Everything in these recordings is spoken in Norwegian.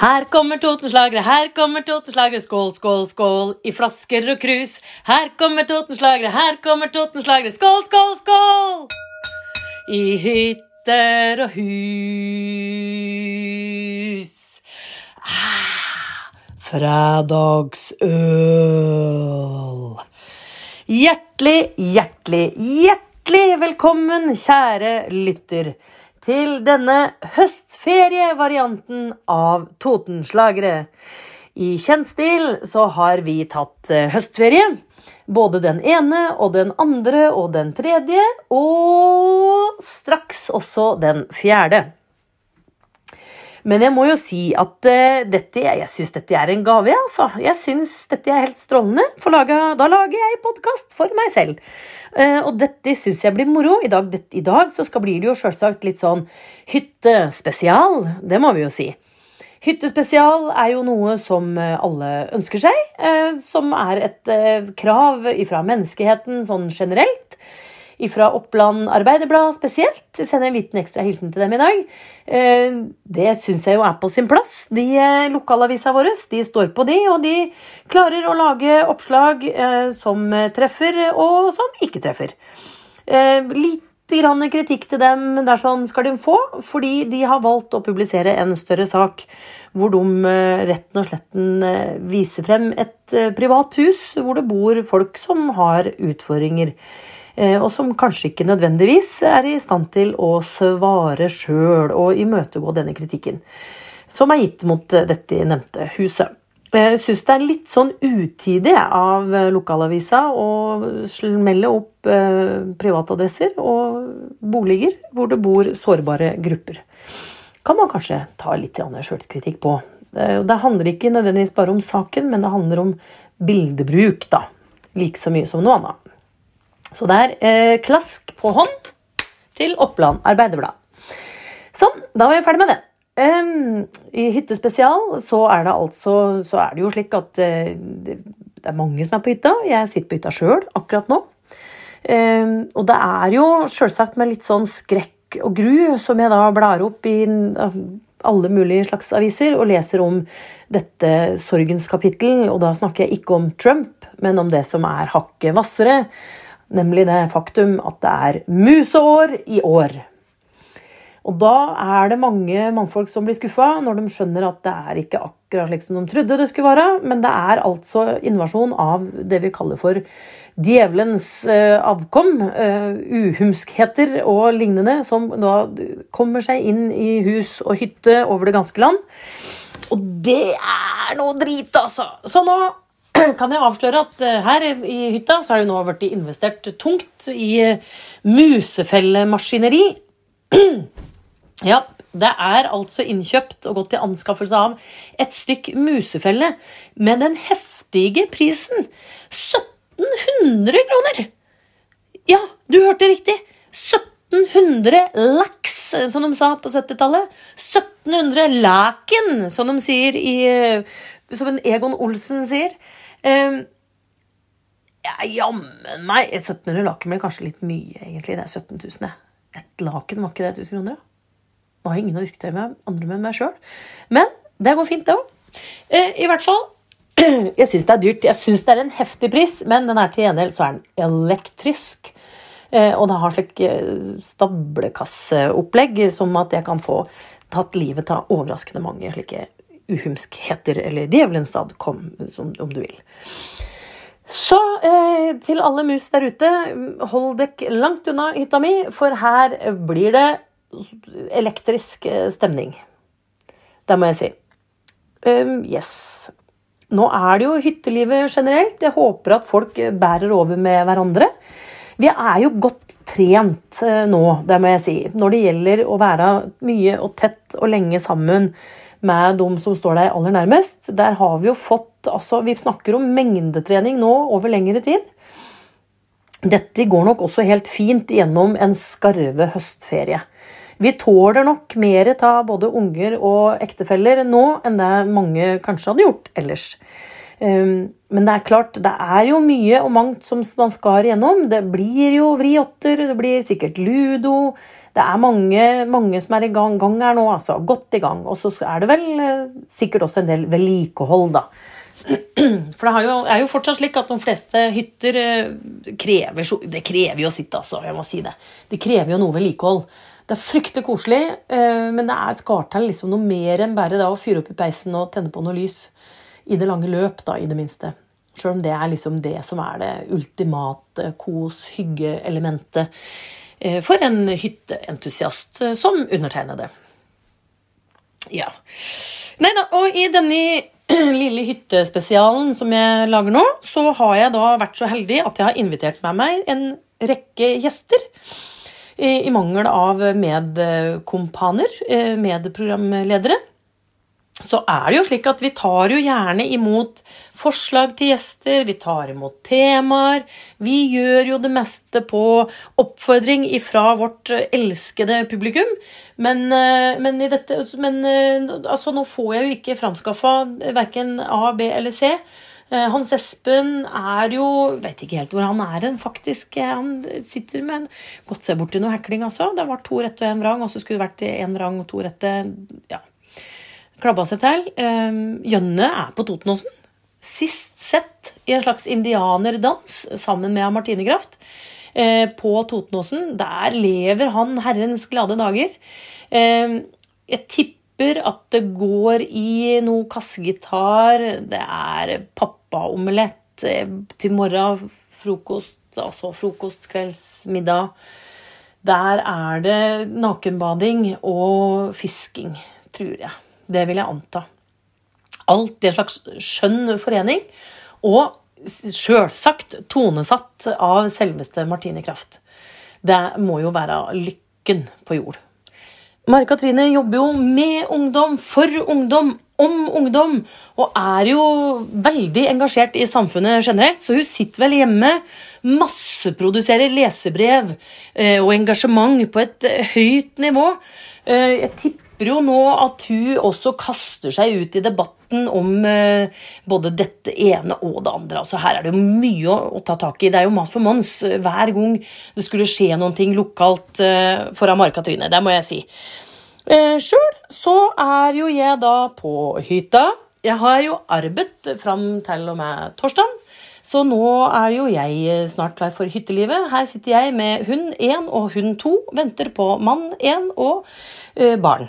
Her kommer Totenslagere, her kommer Totenslagere, skål, skål, skål, i flasker og krus. Her kommer Totenslagere, her kommer Totenslagere, skål, skål, skål! I hytter og hus. Ah, fredagsøl. Hjertelig, hjertelig, hjertelig velkommen, kjære lytter til denne høstferievarianten av Totenslagere. I kjent stil så har vi tatt eh, høstferie. Både den ene og den andre og den tredje, og straks også den fjerde. Men jeg må jo si at uh, dette, jeg syns dette er en gave. Altså. Jeg syns dette er helt strålende. Laga, da lager jeg podkast for meg selv. Uh, og dette syns jeg blir moro. I dag, det, I dag, så skal, blir det jo selvsagt litt sånn hyttespesial. Det må vi jo si. Hyttespesial er jo noe som eh, alle ønsker seg. Uh, som er et krav fra menneskeheten sånn generelt fra Oppland Arbeiderblad spesielt. Jeg sender en liten ekstra hilsen til dem i dag. Eh, det syns jeg jo er på sin plass. De eh, Lokalavisa våre de står på de, og de klarer å lage oppslag eh, som treffer, og som ikke treffer. Litt grann kritikk til dem der sånn skal de få, fordi de har valgt å publisere en større sak hvor de retten og sletten viser frem et privat hus hvor det bor folk som har utfordringer. Eh, og som kanskje ikke nødvendigvis er i stand til å svare sjøl og imøtegå denne kritikken, som er gitt mot eh, dette nevnte huset. Jeg syns det er litt sånn utidig av lokalavisa å melde opp eh, privatadresser og boliger hvor det bor sårbare grupper. Kan man kanskje ta litt sjølkritikk på. Det handler ikke nødvendigvis bare om saken, men det handler om bildebruk, da. Like så mye som noe annet. Så det er eh, klask på hånd til Oppland Arbeiderblad. Sånn, da var vi ferdig med det. Um, I Hyttespesial så er det altså så er det jo slik at uh, det, er mange som er på hytta. Jeg sitter på hytta sjøl akkurat nå. Um, og det er jo sjølsagt med litt sånn skrekk og gru som jeg da blar opp i uh, alle mulige slags aviser og leser om dette sorgens kapittel. Og da snakker jeg ikke om Trump, men om det som er hakket hvassere nemlig det faktum at det er museår i år. Og da er det mange mannfolk som blir skuffa når de skjønner at det er ikke akkurat slik som de trodde det skulle være, men det er altså invasjon av det vi kaller for djevelens eh, avkom, uh, uhumskheter og lignende, som da kommer seg inn i hus og hytte over det ganske land. Og det er noe drit, altså! Så nå kan jeg avsløre at eh, her i hytta så har det nå blitt investert tungt i eh, musefellemaskineri. Ja, det er altså innkjøpt og gått til anskaffelse av et stykk musefelle med den heftige prisen 1700 kroner! Ja, du hørte riktig. 1700 laks, som de sa på 70-tallet. 1700 laken, som de sier i eh, Som en Egon Olsen sier. Um, ja, jammen meg 1700 laken ble kanskje litt mye, egentlig. Det er 17 000, jeg. Et laken, var ikke det 1000 kroner? Nå har jeg ingen å diskutere med andre med meg sjøl. Men det går fint, det òg. Eh, I hvert fall Jeg syns det er dyrt. Jeg syns det er en heftig pris, men den er til gjengjeld så er den elektrisk. Eh, og det har slik uh, stablekasseopplegg som at jeg kan få tatt livet av overraskende mange slike uhumskheter, eller djevelens adkom, om du vil. Så eh, til alle mus der ute, hold dere langt unna hytta mi, for her blir det elektrisk eh, stemning. Det må jeg si. Um, yes. Nå er det jo hyttelivet generelt. Jeg håper at folk bærer over med hverandre. Vi er jo godt trent eh, nå, det må jeg si, når det gjelder å være mye og tett og lenge sammen med de som står deg aller nærmest. Der har vi jo fått altså, Vi snakker om mengdetrening nå over lengre tid. Dette går nok også helt fint gjennom en skarve høstferie. Vi tåler nok mer av både unger og ektefeller nå enn det mange kanskje hadde gjort ellers. Um, men det er klart, det er jo mye og mangt som man skal igjennom. Det blir jo vriotter, det blir sikkert ludo. Det er mange, mange som er i gang, gang, her nå, altså. Godt i gang. Og så er det vel eh, sikkert også en del vedlikehold, da. For det er jo fortsatt slik at de fleste hytter eh, krever Det krever jo sitt, altså. Jeg må si det. Det krever jo noe vedlikehold. Det er fryktelig koselig, eh, men det er skal liksom noe mer enn bare å fyre opp i peisen og tenne på noe lys. I det lange løp, da, i det minste. Sjøl om det er liksom det som er det ultimate kos, hygge-elementet eh, for en hytteentusiast som undertegnede. Ja. Nei da, og i denne lille hyttespesialen som jeg lager nå, så har jeg da vært så heldig at jeg har invitert med meg en rekke gjester. I mangel av medkompaner, eh, medprogramledere så er det jo slik at vi tar jo gjerne imot forslag til gjester, vi tar imot temaer. Vi gjør jo det meste på oppfordring ifra vårt elskede publikum. Men, eh, men, dette, men eh, altså, nå får jeg jo ikke framskaffa verken A, B eller C. Eh, Hans Espen er jo Vet ikke helt hvor han er hen, faktisk. Han sitter med en Godt se borti noe hekling, altså. Det var to rette og én vrang, og så skulle det vært én vrang og to rette. Ja, klabba seg til. Ehm, Jønne er på Totenåsen. Sist sett i en slags indianerdans sammen med Martine Kraft eh, på Totenåsen. Der lever han herrens glade dager. Ehm, jeg tipper at det går i noe kassegitar. Det er pappaomelett eh, til morgen, frokost, altså frokost, kvelds, middag. Der er det nakenbading og fisking, tror jeg. Det vil jeg anta. Alt en slags skjønn forening. Og sjølsagt tonesatt av selveste Martine Kraft. Det må jo være lykken på jord. Mari Katrine jobber jo med ungdom, for ungdom, om ungdom, og er jo veldig engasjert i samfunnet generelt. Så hun sitter vel hjemme, masseproduserer lesebrev eh, og engasjement på et høyt nivå. Eh, jeg tipper håper jo nå at hun også kaster seg ut i debatten om eh, både dette ene og det andre. Altså Her er det jo mye å, ta tak i. Det er jo mat for Mons hver gang det skulle skje noen ting lokalt foran for Mari Katrine. Det må jeg si. Eh, Sjøl så er jo jeg da på hytta. Jeg har jo arbeidet fram til og med torsdag. Så nå er jo jeg snart klar for hyttelivet. Her sitter jeg med hund én og hund to. Venter på mann én og barn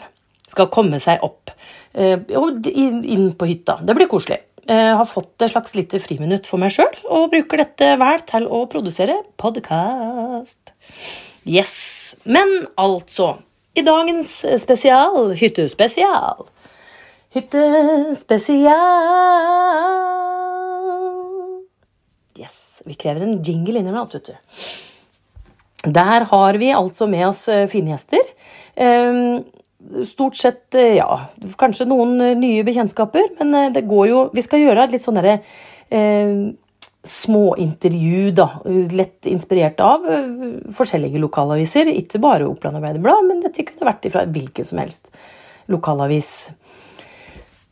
skal komme seg opp eh, og inn på hytta. Det blir koselig. Jeg har fått et slags lite friminutt for meg sjøl og bruker dette vel til å produsere podkast. Yes. Men altså I dagens spesial, hyttespesial Hyttespesial Yes. Vi krever en jingle innimellom, vet du. Der har vi altså med oss eh, fine gjester. Stort sett eh, ja, kanskje noen eh, nye bekjentskaper, men eh, det går jo Vi skal gjøre litt sånn eh, småintervju, da. Lett inspirert av forskjellige lokalaviser. Ikke bare Oppland Arbeiderblad, men dette kunne vært fra hvilken som helst lokalavis.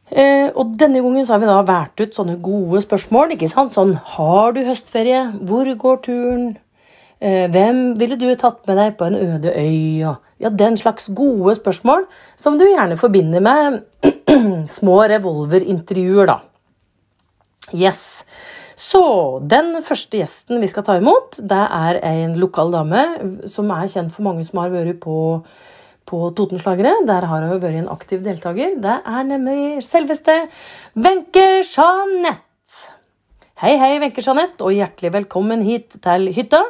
Eh, og denne gangen så har vi da valgt ut sånne gode spørsmål. ikke sant? Sånn Har du høstferie? Hvor går turen? Eh, hvem ville du tatt med deg på en øde øy? ja, den slags gode spørsmål som du gjerne forbinder med små revolverintervjuer, da. Yes. Så den første gjesten vi skal ta imot, det er en lokal dame som er kjent for mange som har vært på, på Totenslagere. Der har hun vært en aktiv deltaker. Det er nemlig selveste Wenche Jeanette. Hei, hei, Wenche Jeanette, og hjertelig velkommen hit til hytta.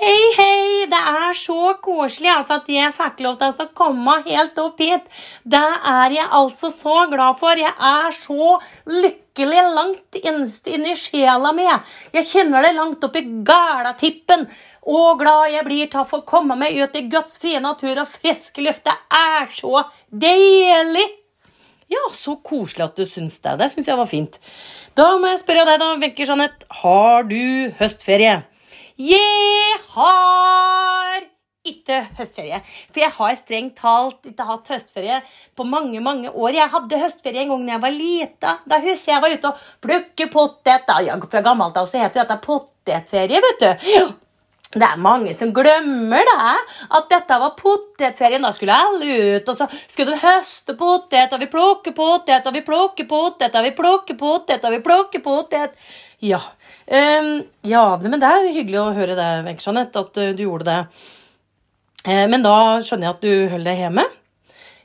Hei, hei! Det er så koselig altså, at jeg fikk lov til å komme helt opp hit. Det er jeg altså så glad for. Jeg er så lykkelig langt innst inni sjela mi. Jeg kjenner det langt opp i galatippen. Og glad jeg blir til å få komme meg ut i Guds frie natur og friske luft. Det er så deilig! Ja, så koselig at du syns det. Det syns jeg var fint. Da må jeg spørre deg, da, Wenche Jeanette. Har du høstferie? Jeg har ikke høstferie. For jeg har strengt talt ikke hatt høstferie på mange mange år. Jeg hadde høstferie en gang da jeg var lita. Da husker jeg var ute og plukke potet. Ja, fra gammelt av så het det dette potetferie, vet du. Det er mange som glemmer det, at dette var potetferien. Da skulle alle ut, og så skulle de høste potet, og vi plukker potet, og vi plukker potet, og vi plukker potet, og vi plukker potet. Ja, um, ja men det er jo hyggelig å høre det, Wenche Jeanette, at uh, du gjorde det. Uh, men da skjønner jeg at du holder deg hjemme?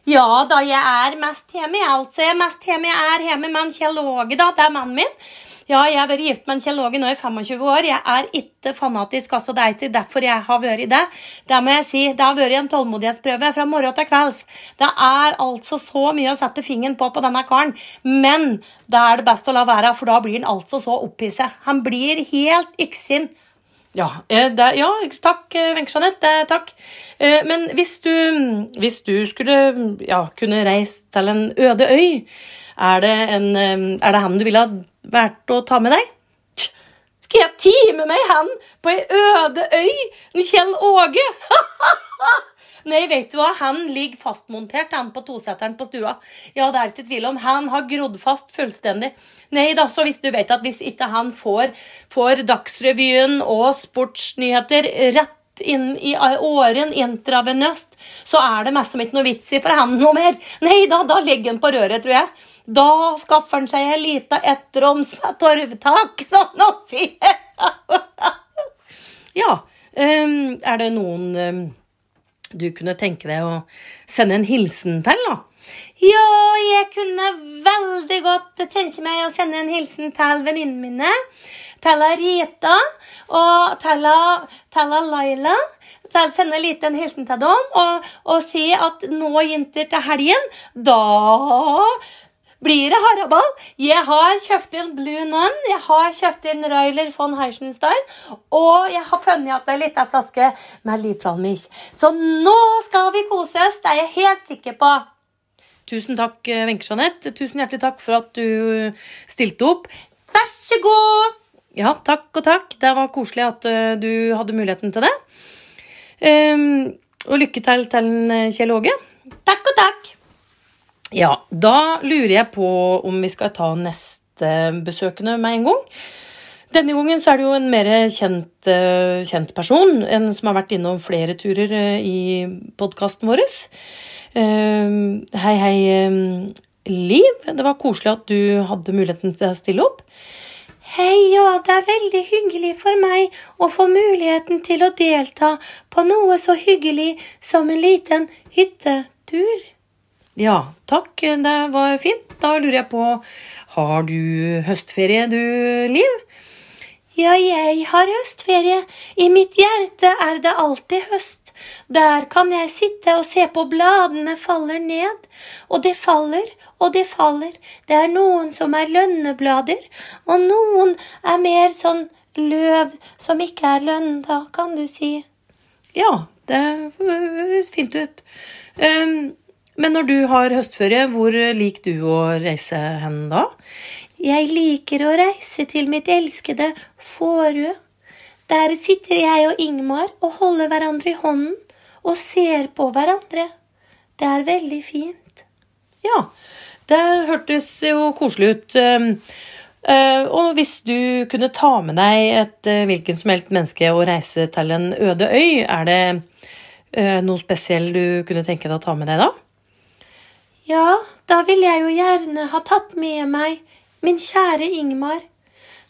Ja da, jeg er mest hjemme, altså. Jeg er mest hjemme, jeg er hjemme med Kjell Åge, da. Det er mannen min. Ja, jeg har vært gift med en Kjell Åge nå i 25 år. Jeg er ikke fanatisk, altså. Det er ikke derfor jeg har vært det. Det må jeg si. Det har vært en tålmodighetsprøve fra morgen til kvelds. Det er altså så mye å sette fingeren på på denne karen. Men det er det best å la være, for da blir han altså så opphisset. Han blir helt yksin. Ja, eh, det, ja, takk, eh, Wenche Jeanette. Takk. Eh, men hvis du, hvis du skulle ja, kunne reist til en øde øy, er det, en, er det han du ville ha vært å ta med deg? Skal jeg time meg hen på ei øde øy? Kjell Åge? Nei, vet du hva? Han ligger fastmontert han på toseteren på stua. Ja, det er ikke tvil om. Han har grodd fast fullstendig. Nei da, så hvis du vet at hvis ikke han får, får Dagsrevyen og sportsnyheter rett inn i åren intravenøst, så er det mest som ikke noe vits i for han noe mer. Nei da, da ligger han på røret, tror jeg. Da skaffer han seg ei lita ettroms med torvtak, sånn oppi Ja. Um, er det noen um, du kunne tenke deg å sende en hilsen til, da? Ja, jeg kunne veldig godt tenke meg å sende en hilsen til venninnene mine. Til Rita og til, Laila. Til sende en liten hilsen til dem og, og si at nå, jenter, til helgen, da blir det haraball. Jeg har kjøpt inn Blue Nun, jeg har kjøpt inn Railer von Heisenstein, og jeg har funnet igjen ei lita flaske med Livplanmilch. Så nå skal vi kose oss, det er jeg helt sikker på. Tusen takk, Wenche Jeanette. Tusen hjertelig takk for at du stilte opp. Vær så god! Ja, takk og takk. Det var koselig at uh, du hadde muligheten til det. Um, og lykke til til Kjell Åge. Takk og takk. Ja, da lurer jeg på om vi skal ta neste besøkende med en gang. Denne gangen så er det jo en mer kjent, eh, kjent person, en som har vært innom flere turer eh, i podkasten vår. Eh, hei, hei, Liv. Det var koselig at du hadde muligheten til å stille opp. Hei, ja, det er veldig hyggelig for meg å få muligheten til å delta på noe så hyggelig som en liten hyttetur. Ja, takk. Det var fint. Da lurer jeg på Har du høstferie, du, Liv? Ja, jeg har høstferie. I mitt hjerte er det alltid høst. Der kan jeg sitte og se på bladene faller ned. Og det faller, og det faller. Det er noen som er lønneblader, og noen er mer sånn løv som ikke er lønn, da, kan du si. Ja, det høres fint ut. Um, men når du har høstferie, hvor liker du å reise hen da? Jeg liker å reise til mitt elskede Fårø. Der sitter jeg og Ingmar og holder hverandre i hånden og ser på hverandre. Det er veldig fint. Ja, det hørtes jo koselig ut. Ehm, eh, og hvis du kunne ta med deg et eh, hvilken som helst menneske og reise til en øde øy, er det eh, noe spesielt du kunne tenke deg å ta med deg da? Ja, da ville jeg jo gjerne ha tatt med meg min kjære Ingmar.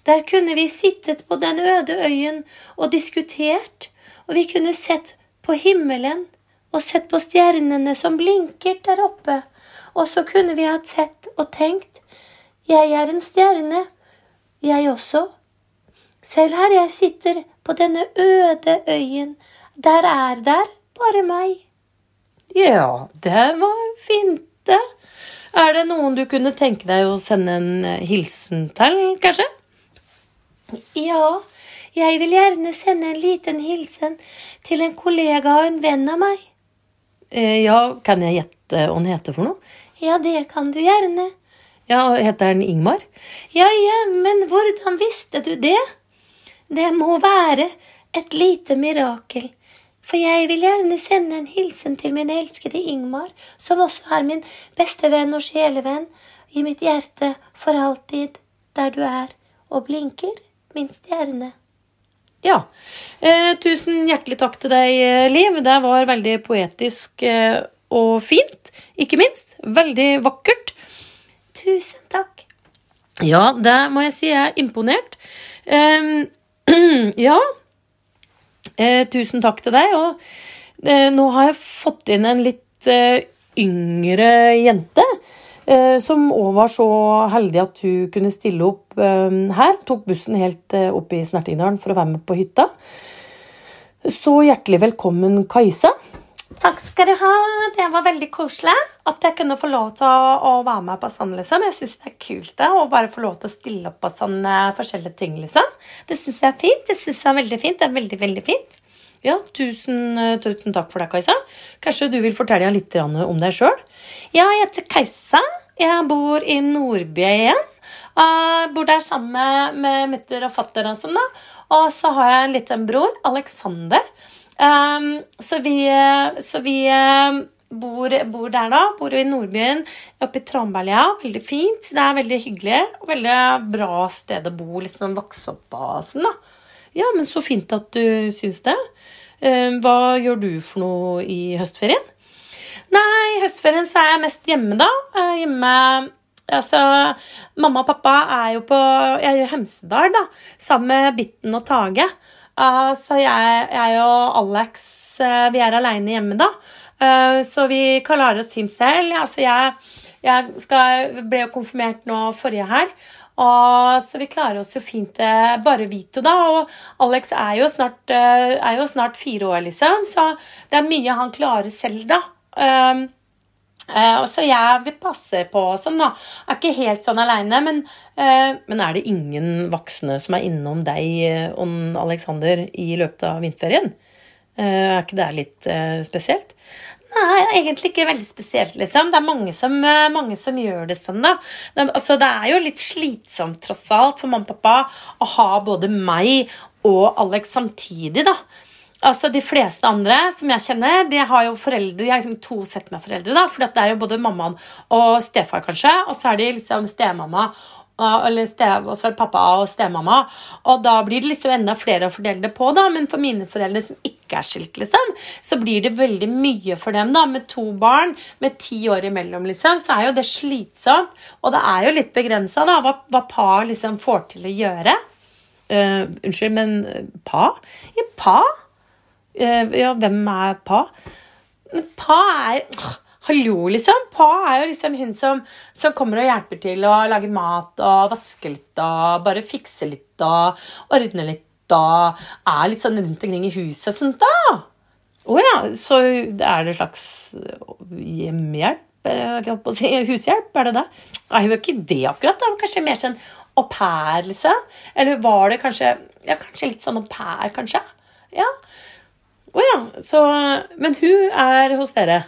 Der kunne vi sittet på den øde øyen og diskutert, og vi kunne sett på himmelen og sett på stjernene som blinker der oppe, og så kunne vi hatt sett og tenkt, jeg er en stjerne, jeg også. Selv her jeg sitter på denne øde øyen, der er der bare meg. Ja, det var fint dette. Er det noen du kunne tenke deg å sende en eh, hilsen til, kanskje? Ja, jeg vil gjerne sende en liten hilsen til en kollega og en venn av meg. Eh, ja, kan jeg gjette hva han heter for noe? Ja, det kan du gjerne. Ja, Heter han Ingmar? Ja, ja, men hvordan visste du det? Det må være et lite mirakel, For jeg vil gjerne sende en hilsen til min elskede Ingmar, som også er min beste venn og sjelevenn, i mitt hjerte for alltid, der du er, og blinker min stjerne. Ja. Eh, tusen hjertelig takk til deg, eh, Liv. Det var veldig poetisk eh, og fint. Ikke minst. Veldig vakkert. Tusen takk. Ja, det må jeg si. Jeg er imponert. Eh, ja. Eh, tusen takk til deg. Og eh, nå har jeg fått inn en litt eh, yngre jente. eh, Som òg var så heldig at hun kunne stille opp eh, her. Tok bussen helt opp i Snertingdalen for å være med på hytta. Så hjertelig velkommen, Kajsa. Takk skal du ha. Det var veldig koselig at jeg kunne få lov til å, å være med på sånn, liksom. Jeg syns det er kult det, å bare få lov til å stille opp på sånne forskjellige ting, liksom. Det syns jeg er fint. Det syns jeg er veldig fint. Det er veldig, veldig fint. Ja, tusen, eh, tusen takk for det, Kajsa. Kanskje du vil fortelle litt om deg sjøl? Ja, jeg heter Kajsa. Jeg bor i Nordby igjen. Jeg bor der sammen med mutter og fatter og sånn, da. Og så har jeg en liten bror, Alexander. Um, så vi, så vi um, bor, bor der, da. Bor i Nordbyen, oppe i Tranberlia. Veldig fint. Det er veldig hyggelig. og Veldig bra sted å bo, liksom vokse opp og sånn, da. Ja, men så fint at du syns det. Eh, Hva gjør du for noe i høstferien? Nei, i høstferien så er jeg mest hjemme, da. Hjemme Altså, mamma og pappa er jo på Jeg er i Hemsedal, da. Sammen med Bitten og Tage. Uh, så jeg, jeg og Alex uh, vi er aleine hjemme, da. Uh, så vi klarer oss fint selv. Altså, jeg, jeg skal, ble jo konfirmert nå forrige helg. Og så vi klarer oss jo fint, eh, bare vi to, da. Og Alex er jo, snart, eh, er jo snart fire år, liksom. Så det er mye han klarer selv, da. Og så jeg vil passe på sånn, da. Jeg er ikke helt sånn aleine, men uh, Men er det ingen voksne som er innom deg eh, og Alexander i løpet av vinterferien? Uh, Er ikke det litt spesielt? Nei, egentlig ikke veldig spesielt, liksom. Det er mange som, mange som gjør det sånn, da. Det, altså, det er jo litt slitsomt, tross alt, for mamma og pappa å ha både meg og Alex samtidig, da. Altså, De fleste andre som jeg kjenner, de har jo foreldre, de har liksom to sett med foreldre. da, For det er jo både mammaen og stefar, kanskje, og så er de liksom stemamma eller ste, og så er det pappa og stemamma. Og da blir det liksom enda flere å fordele det på, da. Men for mine foreldre som ikke er skilt, liksom, så blir det veldig mye for dem, da. Med to barn med ti år imellom, liksom, så er jo det slitsomt. Og det er jo litt begrensa, da, hva, hva par liksom får til å gjøre. Uh, unnskyld, men eh, pa? Ja, pa? Eh, ja, hvem er pa? Pa er Hallo, liksom. Pa er jo liksom hun som, som kommer og hjelper til å lage mat og vaske litt og bare fikse litt og ordne litt og er litt sånn rundt omkring i huset og sånt, da. Å ja, så er det slags hjemmehjelp? eh, Jeg holdt på å si hushjelp, er det det? Nei, hun var ikke det akkurat. da. Kanskje mer sånn au pair, liksom. Eller var det kanskje Ja, kanskje litt sånn au pair, kanskje. Ja. Å ja, så Men hun er hos dere?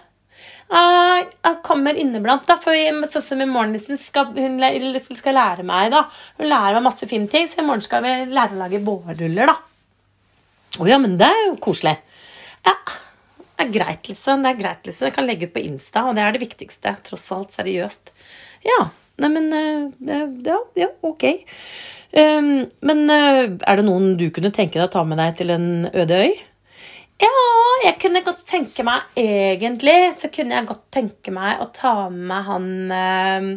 Jeg kommer inneblant, da, for søsteren min liksom, skal hun skal lære meg da. Hun lærer meg masse fine ting, så i morgen skal vi lære å lage vårruller. da. Å ja, men det er jo koselig. Ja, det er greit, liksom. Det er greit, liksom. Jeg kan legge ut på Insta, og det er det viktigste. Tross alt seriøst. Ja, nei, men eh, Ja, ja ok. Um, men eh, er det noen du kunne tenke deg å ta med deg til en øde øy? Ja, jeg kunne godt tenke meg Egentlig så kunne jeg godt tenke meg å ta med han eh,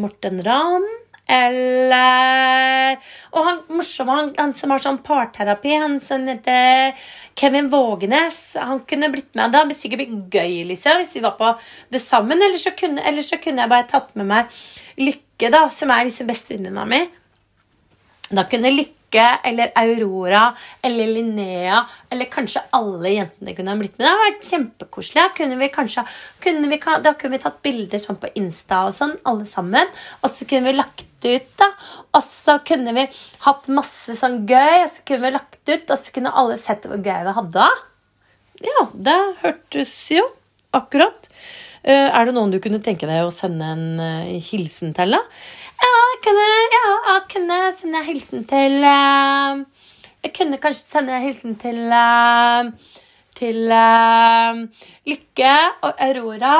Morten Ramm. Eller Og han morsomme, han, han som har sånn parterapi, han som heter Kevin Vågenes. Han kunne blitt med. Det hadde sikkert blitt gøy liksom, hvis vi var på det sammen. Eller så kunne, eller så kunne jeg bare tatt med meg Lykke, da, som er liksom bestevenninna mi. Da kunne Lykke eller Aurora eller Linnea eller kanskje alle jentene kunne ha blitt med. Det hadde vært kjempekoselig. Da da kunne vi tatt bilder sånn på Insta og sånn, alle sammen. Og så kunne vi lagt ut, da. Og så kunne vi hatt masse sånn gøy, og så kunne vi lagt ut, og så kunne alle sett hvor gøy vi hadde. Ja, det hørtes jo akkurat. Eh, er det noen du kunne tenke deg å sende en eh, hilsen til, da? Kunne, ja, jeg kunne sende hilsen til eh, Jeg kunne kanskje sende hilsen til eh, til eh, Lykke og Aurora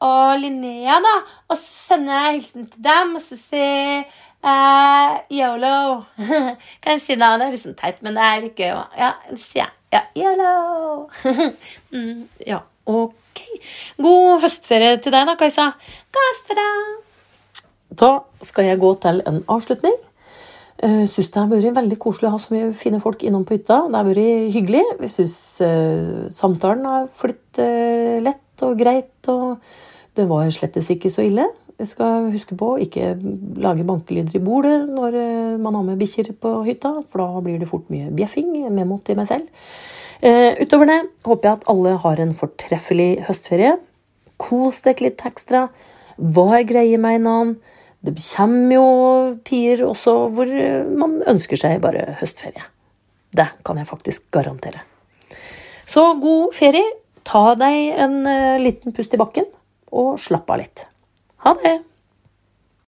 og Linnea, da. Og så sender hilsen til dem, og så sier uh, yolo. kan jeg si det? Det er litt sånn teit, men det er litt gøy. Ja, sier jeg. Ja, yolo. mm, ja, ok. God høstferie til deg, da, Kajsa. God høstferie. Da skal jeg gå til en avslutning. Uh, syns det har vært veldig koselig å ha så mye fine folk innom på hytta. Det har vært hyggelig. Jeg syns uh, samtalen har flytt uh, lett og greit. Og det var slettes ikke så ille. Jeg skal huske på å ikke lage bankelyder i bordet når man har med bikkjer på hytta, for da blir det fort mye bjeffing. Memo til meg selv. Utover det håper jeg at alle har en fortreffelig høstferie. Kos dere litt ekstra. Var greie med hverandre. Det kommer jo tider også hvor man ønsker seg bare høstferie. Det kan jeg faktisk garantere. Så god ferie. Ta deg en liten pust i bakken, og slapp av litt. Ha det!